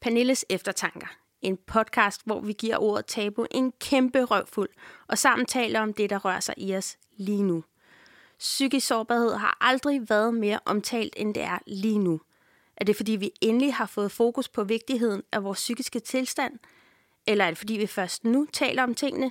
Pernilles Eftertanker. En podcast, hvor vi giver ordet tabu en kæmpe røvfuld, og sammen taler om det, der rører sig i os lige nu. Psykisk sårbarhed har aldrig været mere omtalt, end det er lige nu. Er det fordi, vi endelig har fået fokus på vigtigheden af vores psykiske tilstand? Eller er det fordi, vi først nu taler om tingene?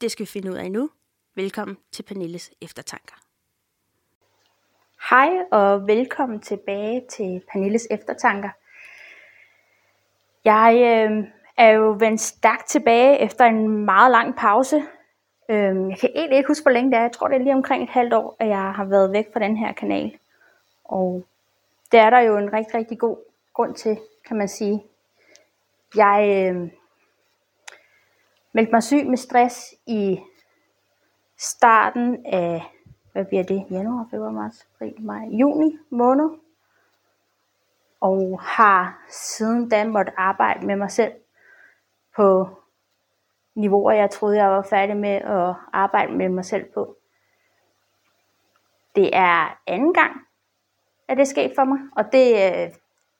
Det skal vi finde ud af nu. Velkommen til Pernilles Eftertanker. Hej og velkommen tilbage til Pernilles Eftertanker. Jeg øh, er jo vendt stærkt tilbage efter en meget lang pause. Øh, jeg kan egentlig ikke huske, hvor længe det er. Jeg tror, det er lige omkring et halvt år, at jeg har været væk fra den her kanal. Og det er der jo en rigtig, rigtig god grund til, kan man sige. Jeg øh, meldte mig syg med stress i starten af, hvad bliver det, januar, februar, marts, april, maj, juni måned og har siden da måtte arbejde med mig selv på niveauer, jeg troede, jeg var færdig med at arbejde med mig selv på. Det er anden gang, at det er sket for mig, og det, øh,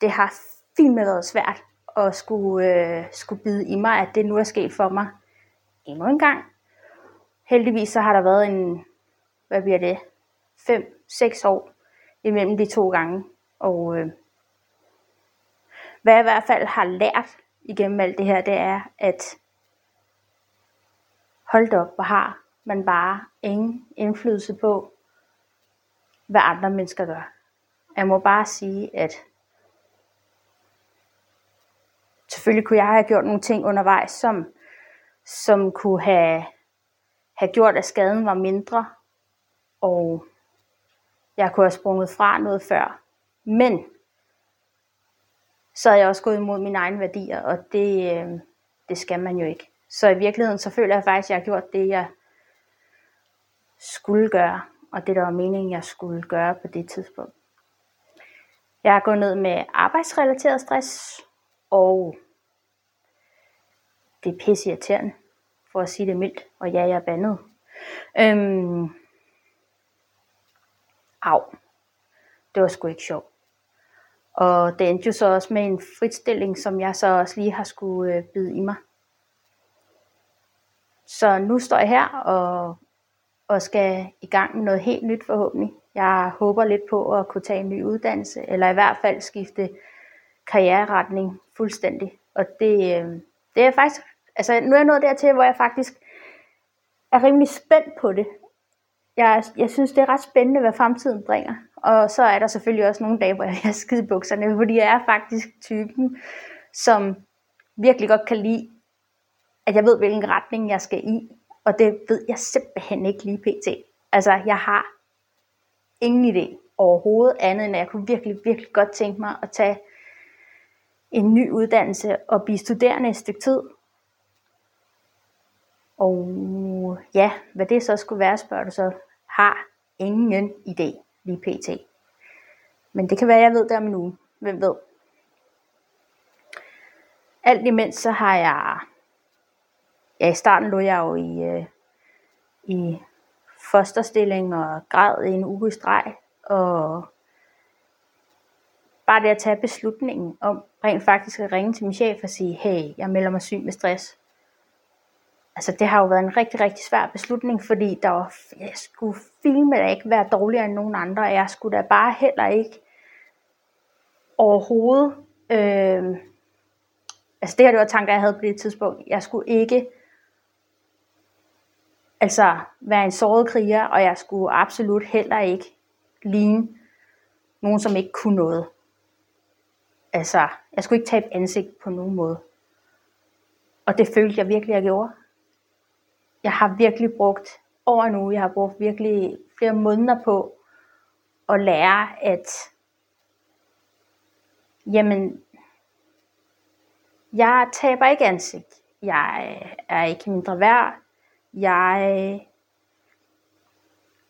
det har fint med været svært at skulle, øh, skulle bide i mig, at det nu er sket for mig endnu en gang. Heldigvis så har der været en, hvad bliver det, 5-6 år imellem de to gange, og øh, hvad jeg i hvert fald har lært igennem alt det her, det er, at hold op, hvor har man bare ingen indflydelse på, hvad andre mennesker gør. Jeg må bare sige, at selvfølgelig kunne jeg have gjort nogle ting undervejs, som, som kunne have, have gjort, at skaden var mindre, og jeg kunne have sprunget fra noget før. Men så havde jeg også gået imod mine egne værdier, og det, øh, det skal man jo ikke. Så i virkeligheden, så føler jeg faktisk, at jeg har gjort det, jeg skulle gøre, og det, der var meningen, jeg skulle gøre på det tidspunkt. Jeg har gået ned med arbejdsrelateret stress, og det er pisse irriterende, for at sige det mildt, og ja, jeg er bandet. Øhm, au, det var sgu ikke sjovt. Og det endte jo så også med en fritstilling, som jeg så også lige har skulle øh, bide i mig. Så nu står jeg her og, og skal i gang med noget helt nyt forhåbentlig. Jeg håber lidt på at kunne tage en ny uddannelse, eller i hvert fald skifte karriereretning fuldstændig. Og det, øh, det er faktisk, altså nu er jeg nået dertil, hvor jeg faktisk er rimelig spændt på det. Jeg, jeg synes, det er ret spændende, hvad fremtiden bringer. Og så er der selvfølgelig også nogle dage, hvor jeg har skide bukserne, fordi jeg er faktisk typen, som virkelig godt kan lide, at jeg ved, hvilken retning jeg skal i. Og det ved jeg simpelthen ikke lige pt. Altså, jeg har ingen idé overhovedet andet, end at jeg kunne virkelig, virkelig godt tænke mig at tage en ny uddannelse og blive studerende et stykke tid. Og ja, hvad det så skulle være, spørger du så, har ingen idé lige pt. Men det kan være, jeg ved det om en uge. Hvem ved? Alt imens så har jeg... Ja, i starten lå jeg jo i, øh, i fosterstilling og græd i en uge i streg. Og bare det at tage beslutningen om rent faktisk at ringe til min chef og sige, hey, jeg melder mig syg med stress altså det har jo været en rigtig, rigtig svær beslutning, fordi der var, jeg skulle filme da ikke være dårligere end nogen andre, og jeg skulle da bare heller ikke overhovedet, øh, altså det her det var tanker, jeg havde på det tidspunkt, jeg skulle ikke altså være en såret kriger, og jeg skulle absolut heller ikke ligne nogen, som ikke kunne noget. Altså, jeg skulle ikke tabe ansigt på nogen måde. Og det følte jeg virkelig, jeg gjorde jeg har virkelig brugt over en uge, jeg har brugt virkelig flere måneder på at lære, at jamen, jeg taber ikke ansigt. Jeg øh, er ikke mindre værd. Jeg, øh,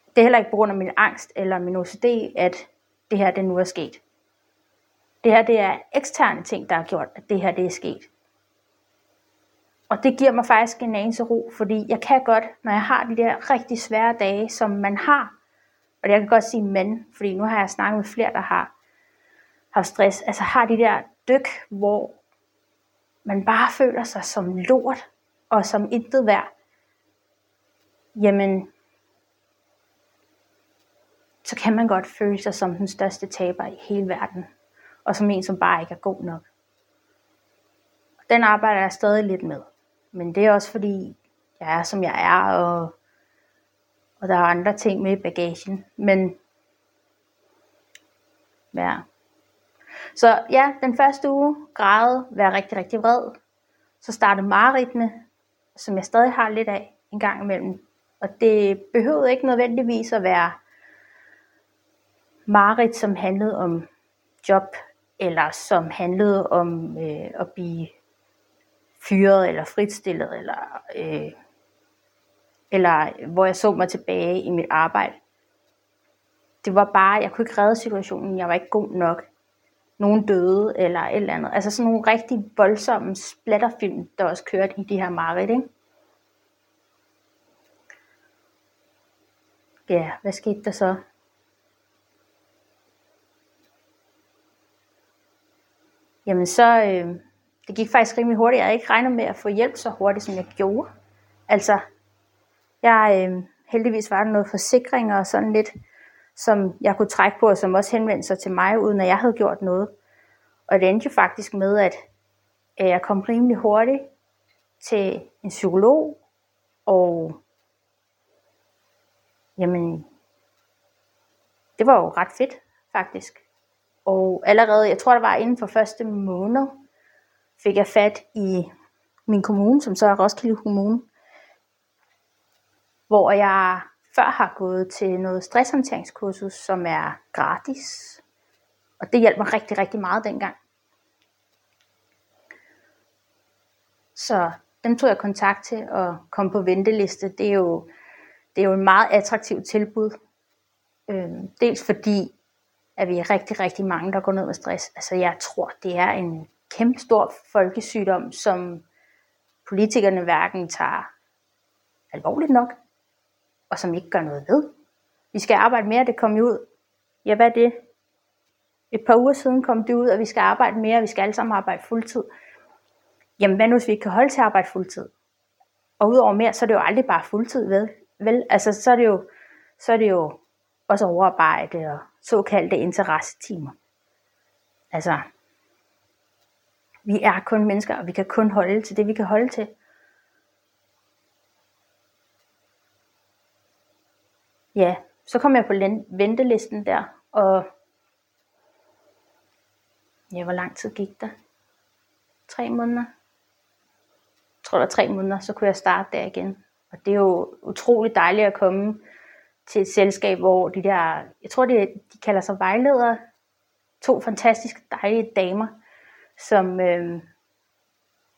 det er heller ikke på grund af min angst eller min OCD, at det her det nu er sket. Det her det er eksterne ting, der har gjort, at det her det er sket. Og det giver mig faktisk en anelse ro, fordi jeg kan godt, når jeg har de der rigtig svære dage, som man har, og jeg kan godt sige men, fordi nu har jeg snakket med flere, der har, har stress, altså har de der dyk, hvor man bare føler sig som lort og som intet værd, jamen, så kan man godt føle sig som den største taber i hele verden, og som en, som bare ikke er god nok. Den arbejder jeg stadig lidt med, men det er også fordi, jeg er som jeg er, og, og der er andre ting med i bagagen, men ja. Så ja, den første uge græde, være rigtig, rigtig vred. Så startede mareridtene, som jeg stadig har lidt af en gang imellem. Og det behøvede ikke nødvendigvis at være mareridt, som handlede om job, eller som handlede om øh, at blive fyret, eller fritstillet, eller, øh, eller hvor jeg så mig tilbage i mit arbejde. Det var bare, jeg kunne ikke redde situationen, jeg var ikke god nok. Nogen døde, eller et eller andet. Altså sådan nogle rigtig voldsomme splatterfilm, der også kørte i de her mareridt, ikke? Ja, hvad skete der så? Jamen så, øh, det gik faktisk rimelig hurtigt. Jeg havde ikke regnet med at få hjælp så hurtigt, som jeg gjorde. Altså, jeg øh, heldigvis var der noget forsikring og sådan lidt, som jeg kunne trække på, og som også henvendte sig til mig, uden at jeg havde gjort noget. Og det endte jo faktisk med, at øh, jeg kom rimelig hurtigt til en psykolog, og jamen, det var jo ret fedt, faktisk. Og allerede, jeg tror det var inden for første måned, fik jeg fat i min kommune, som så er Roskilde Kommune, hvor jeg før har gået til noget stresshåndteringskursus, som er gratis. Og det hjalp mig rigtig, rigtig meget dengang. Så dem tog jeg kontakt til og kom på venteliste. Det er jo, det er jo et meget attraktivt tilbud. Øh, dels fordi, at vi er rigtig, rigtig mange, der går ned med stress. Altså jeg tror, det er en kæmpe stor folkesygdom, som politikerne hverken tager alvorligt nok, og som ikke gør noget ved. Vi skal arbejde mere, det kom jo ud. Ja, hvad er det? Et par uger siden kom det ud, at vi skal arbejde mere, og vi skal alle sammen arbejde fuldtid. Jamen hvad nu, hvis vi ikke kan holde til at arbejde fuldtid? Og udover mere, så er det jo aldrig bare fuldtid, vel? vel? Altså, så er det jo, så er det jo også overarbejde og såkaldte interessetimer. Altså, vi er kun mennesker, og vi kan kun holde til det, vi kan holde til. Ja, så kom jeg på ventelisten der, og ja, hvor lang tid gik der? Tre måneder? Jeg tror, der tre måneder, så kunne jeg starte der igen. Og det er jo utroligt dejligt at komme til et selskab, hvor de der, jeg tror, de, de kalder sig vejledere, to fantastiske dejlige damer, som, øh,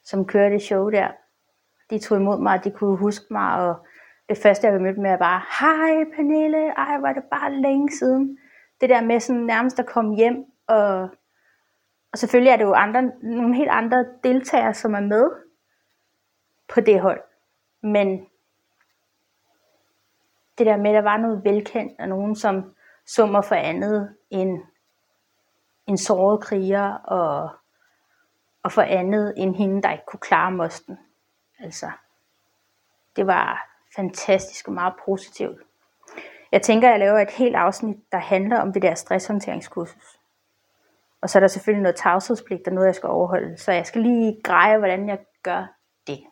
som kørte det show der. De tog imod mig, og de kunne huske mig, og det første, jeg mødte med, var bare, hej Pernille, ej, var det bare længe siden. Det der med sådan nærmest at komme hjem, og, og selvfølgelig er det jo andre, nogle helt andre deltagere, som er med på det hold. Men det der med, at der var noget velkendt, og nogen, som summer for andet end en såret kriger, og, og for andet end hende, der ikke kunne klare mosten. Altså, det var fantastisk og meget positivt. Jeg tænker, at jeg laver et helt afsnit, der handler om det der stresshåndteringskursus. Og så er der selvfølgelig noget tavshedspligt og noget, jeg skal overholde. Så jeg skal lige greje, hvordan jeg gør det.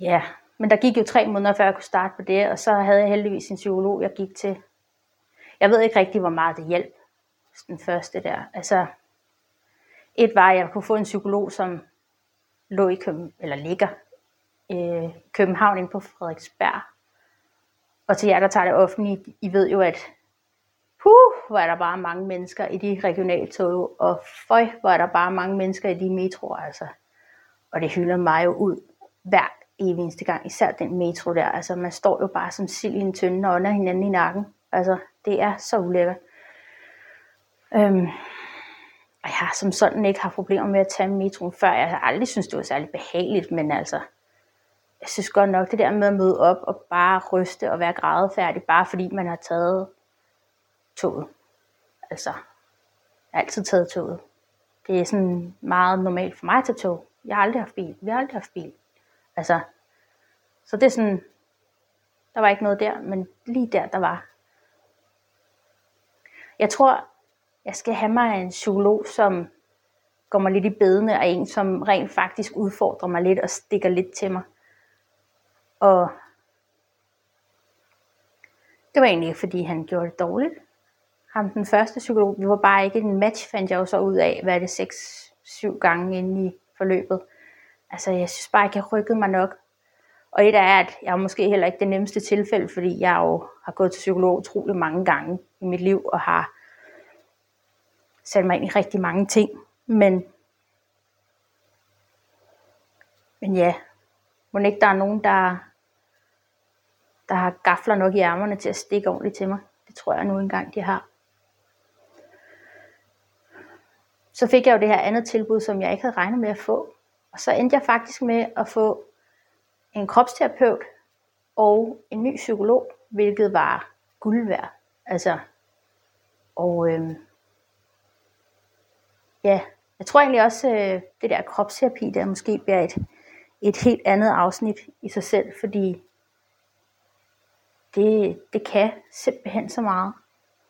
Ja, men der gik jo tre måneder, før jeg kunne starte på det, og så havde jeg heldigvis en psykolog, jeg gik til. Jeg ved ikke rigtig, hvor meget det hjalp, den første der. Altså, et var, at jeg kunne få en psykolog, som lå i København, eller ligger i København inde på Frederiksberg. Og til jer, der tager det offentligt, I ved jo, at puh, hvor er der bare mange mennesker i de regionaltog, og føj, hvor er der bare mange mennesker i de metroer, altså. Og det hylder mig jo ud hver eneste gang, især den metro der. Altså, man står jo bare som sild i en tynde og under hinanden i nakken. Altså, det er så ulækkert. Øhm, og jeg har som sådan ikke haft problemer med at tage metroen før. Jeg har aldrig syntes, det var særlig behageligt, men altså, jeg synes godt nok, det der med at møde op og bare ryste og være grædefærdig, bare fordi man har taget toget. Altså, jeg har altid taget toget. Det er sådan meget normalt for mig at tage tog. Jeg har aldrig haft bil. Vi har aldrig haft bil. Altså, så det er sådan, der var ikke noget der, men lige der, der var. Jeg tror, jeg skal have mig en psykolog, som går mig lidt i bedene, og en, som rent faktisk udfordrer mig lidt og stikker lidt til mig. Og det var egentlig ikke, fordi han gjorde det dårligt. Ham den første psykolog, vi var bare ikke en match, fandt jeg jo så ud af, hvad er det, 6-7 gange inde i forløbet. Altså, jeg synes bare ikke, jeg rykkede mig nok. Og et er, at jeg er måske heller ikke det nemmeste tilfælde, fordi jeg jo har gået til psykolog utrolig mange gange i mit liv, og har satte mig ind i rigtig mange ting. Men, men ja, må ikke der er nogen, der, der har gafler nok i ærmerne til at stikke ordentligt til mig. Det tror jeg nu engang, de har. Så fik jeg jo det her andet tilbud, som jeg ikke havde regnet med at få. Og så endte jeg faktisk med at få en kropsterapeut og en ny psykolog, hvilket var guld værd. Altså, og øhm, ja, jeg tror egentlig også, øh, det der kropsterapi, der måske bliver et, et helt andet afsnit i sig selv, fordi det, det kan simpelthen så meget.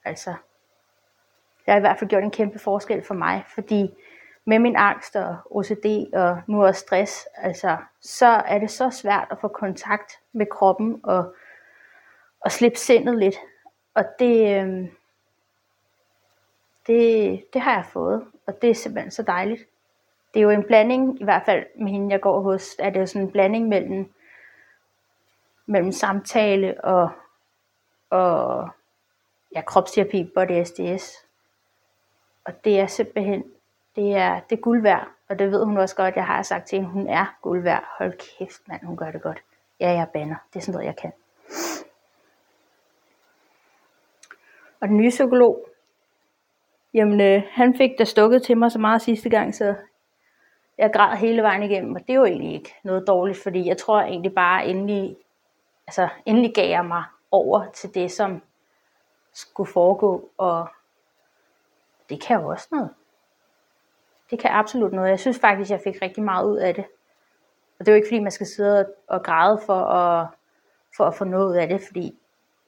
Altså, det har i hvert fald gjort en kæmpe forskel for mig, fordi med min angst og OCD og nu også stress, altså, så er det så svært at få kontakt med kroppen og, og slippe sindet lidt. Og det, øh, det, det har jeg fået, og det er simpelthen så dejligt. Det er jo en blanding, i hvert fald med hende, jeg går hos, er det jo sådan en blanding mellem, mellem samtale og, og ja, kropsterapi, body SDS. Og det er simpelthen, det er, det er guld værd, og det ved hun også godt, jeg har sagt til hende, hun er guld værd. Hold kæft mand, hun gør det godt. Ja, jeg banner. Det er sådan noget, jeg kan. Og den nye psykolog, Jamen, øh, han fik da stukket til mig så meget sidste gang, så jeg græd hele vejen igennem, og det er jo egentlig ikke noget dårligt, fordi jeg tror egentlig bare endelig, altså endelig gav jeg mig over til det, som skulle foregå, og det kan jo også noget. Det kan absolut noget. Jeg synes faktisk, jeg fik rigtig meget ud af det. Og det er jo ikke fordi, man skal sidde og græde for at, for at få noget ud af det, fordi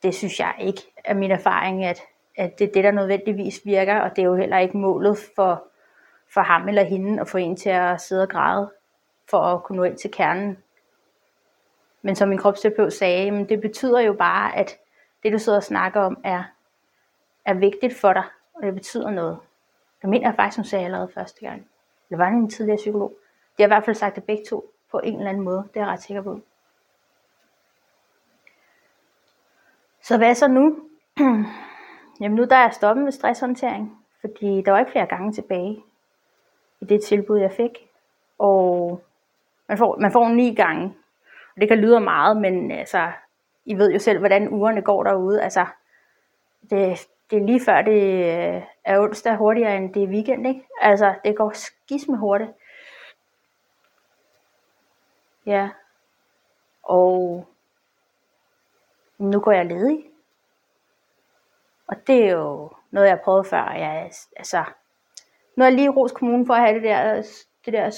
det synes jeg ikke er min erfaring, at at det er det, der nødvendigvis virker, og det er jo heller ikke målet for, for ham eller hende at få en til at sidde og græde, for at kunne nå ind til kernen. Men som min kropsterapeut sagde, men det betyder jo bare, at det du sidder og snakker om er, er vigtigt for dig, og det betyder noget. Det mener jeg faktisk, hun sagde allerede første gang. Det var en tidligere psykolog. De har i hvert fald sagt det begge to på en eller anden måde. Det er jeg ret sikker på. Så hvad så nu? Jamen nu der er jeg stoppet med stresshåndtering, fordi der var ikke flere gange tilbage i det tilbud, jeg fik. Og man får, man får ni gange. Og det kan lyde meget, men altså, I ved jo selv, hvordan ugerne går derude. Altså, det, det er lige før det øh, er onsdag hurtigere, end det er weekend, ikke? Altså, det går skisme hurtigt. Ja. Og nu går jeg ledig. Og det er jo noget, jeg har prøvet før. Jeg, altså, nu er jeg lige ros kommunen for at have det der, det der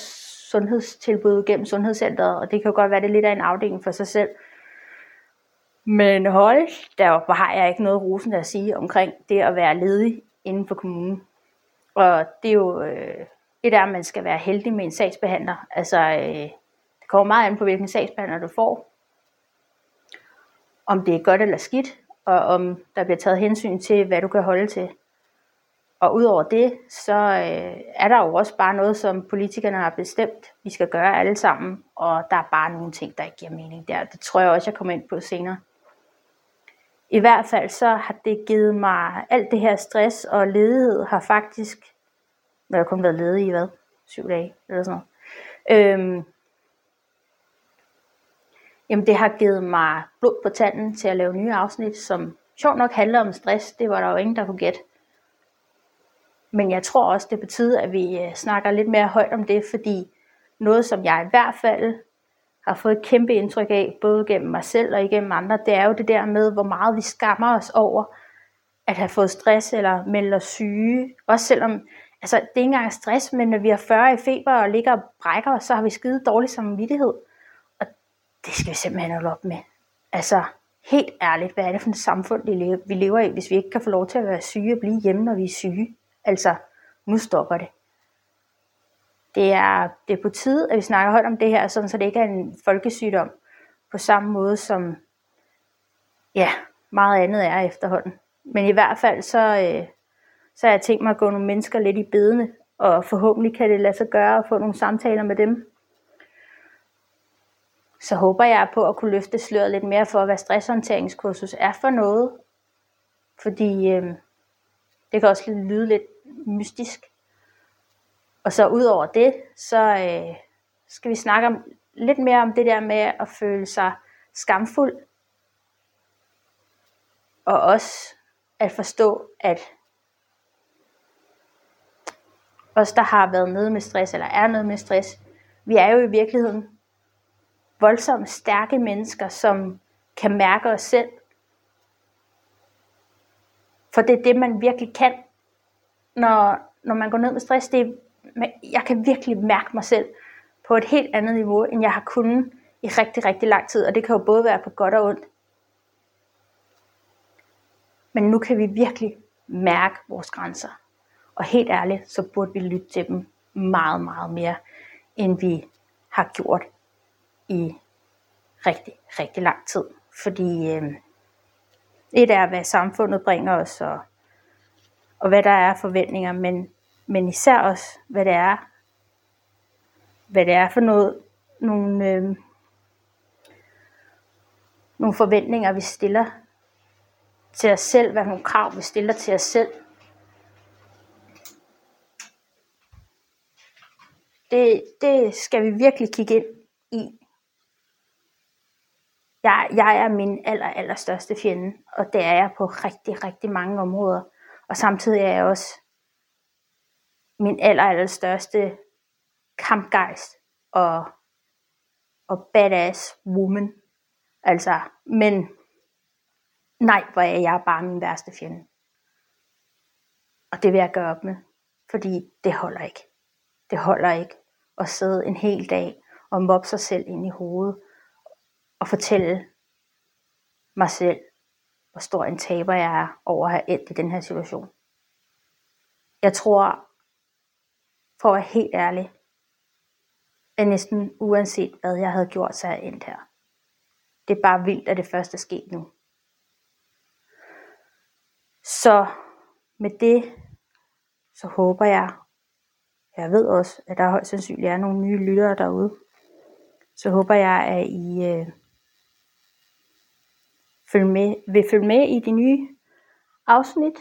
sundhedstilbud gennem sundhedscenteret, og det kan jo godt være, det er lidt af en afdeling for sig selv. Men hold, der har jeg ikke noget rosen at sige omkring det at være ledig inden for kommunen. Og det er jo øh, et er, at man skal være heldig med en sagsbehandler. Altså, øh, det kommer meget an på, hvilken sagsbehandler du får. Om det er godt eller skidt og om der bliver taget hensyn til, hvad du kan holde til. Og udover det, så øh, er der jo også bare noget, som politikerne har bestemt, vi skal gøre alle sammen, og der er bare nogle ting, der ikke giver mening der. Det tror jeg også, jeg kommer ind på senere. I hvert fald så har det givet mig, alt det her stress og ledighed har faktisk, når jeg kun været ledig i hvad? Syv dage eller sådan noget. Øhm, Jamen det har givet mig blod på tanden til at lave nye afsnit, som sjovt nok handler om stress. Det var der jo ingen, der kunne gætte. Men jeg tror også, det betyder, at vi øh, snakker lidt mere højt om det, fordi noget, som jeg i hvert fald har fået et kæmpe indtryk af, både gennem mig selv og igennem andre, det er jo det der med, hvor meget vi skammer os over at have fået stress eller melde os syge. Også selvom altså det er ikke engang stress, men når vi har 40 i feber og ligger og brækker så har vi skide dårlig samvittighed. Det skal vi simpelthen holde op med. Altså, helt ærligt, hvad er det for et samfund, vi lever i, hvis vi ikke kan få lov til at være syge og blive hjemme, når vi er syge? Altså, nu stopper det. Det er, det er på tide, at vi snakker højt om det her, sådan så det ikke er en folkesygdom på samme måde som ja, meget andet er efterhånden. Men i hvert fald så, øh, så har jeg tænkt mig at gå nogle mennesker lidt i bedene, og forhåbentlig kan det lade sig gøre at få nogle samtaler med dem. Så håber jeg på at kunne løfte sløret lidt mere for, hvad stresshåndteringskursus er for noget. Fordi øh, det kan også lyde lidt mystisk. Og så ud over det, så øh, skal vi snakke om, lidt mere om det der med at føle sig skamfuld. Og også at forstå, at os, der har været nede med stress, eller er nede med stress, vi er jo i virkeligheden voldsomt stærke mennesker, som kan mærke os selv. For det er det, man virkelig kan, når, når man går ned med stress. Det er, jeg kan virkelig mærke mig selv på et helt andet niveau, end jeg har kunnet i rigtig, rigtig lang tid. Og det kan jo både være på godt og ondt. Men nu kan vi virkelig mærke vores grænser. Og helt ærligt, så burde vi lytte til dem meget, meget mere, end vi har gjort i rigtig, rigtig lang tid. Fordi øh, et er, hvad samfundet bringer os, og, og hvad der er forventninger, men, men især også, hvad det er, hvad det er for noget, nogle, øh, nogle forventninger, vi stiller til os selv, hvad nogle krav, vi stiller til os selv. Det, det skal vi virkelig kigge ind i. Jeg, jeg er min aller, aller største fjende, og det er jeg på rigtig, rigtig mange områder. Og samtidig er jeg også min aller, aller største kampgejst og, og badass woman. Altså, men nej, hvor er jeg bare min værste fjende. Og det vil jeg gøre op med, fordi det holder ikke. Det holder ikke at sidde en hel dag og mobbe sig selv ind i hovedet og fortælle mig selv, hvor stor en taber jeg er over at have endt i den her situation. Jeg tror, for at være helt ærlig, at næsten uanset hvad jeg havde gjort, så er jeg endt her. Det er bare vildt, at det første er sket nu. Så med det, så håber jeg, jeg ved også, at der højst sandsynligt er nogle nye lyttere derude, så håber jeg, at I øh, følge med, vil følge med i de nye afsnit,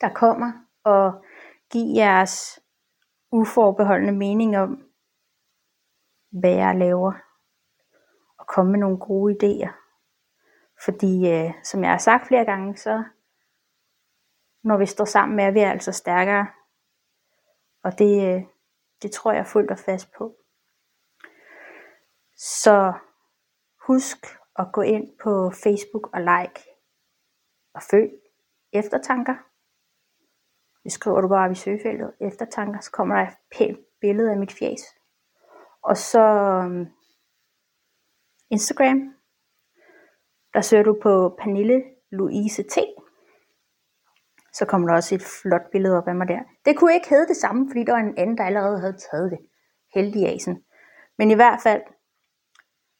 der kommer, og give jeres uforbeholdende mening om, hvad jeg laver, og komme med nogle gode idéer. Fordi, øh, som jeg har sagt flere gange, så når vi står sammen, er vi altså stærkere. Og det, øh, det tror jeg fuldt og fast på. Så husk at gå ind på Facebook og like og følg eftertanker. Det skriver du bare i søgefeltet eftertanker, så kommer der et pænt billede af mit fjes. Og så øhm, Instagram, der søger du på Pernille Louise T. Så kommer der også et flot billede op af mig der. Det kunne ikke hedde det samme, fordi der var en anden, der allerede havde taget det. Heldig asen. Men i hvert fald,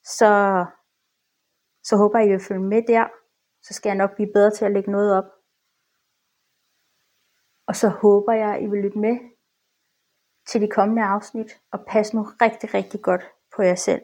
så så håber jeg, I vil følge med der. Så skal jeg nok blive bedre til at lægge noget op. Og så håber jeg, I vil lytte med til de kommende afsnit, og pas nu rigtig, rigtig godt på jer selv.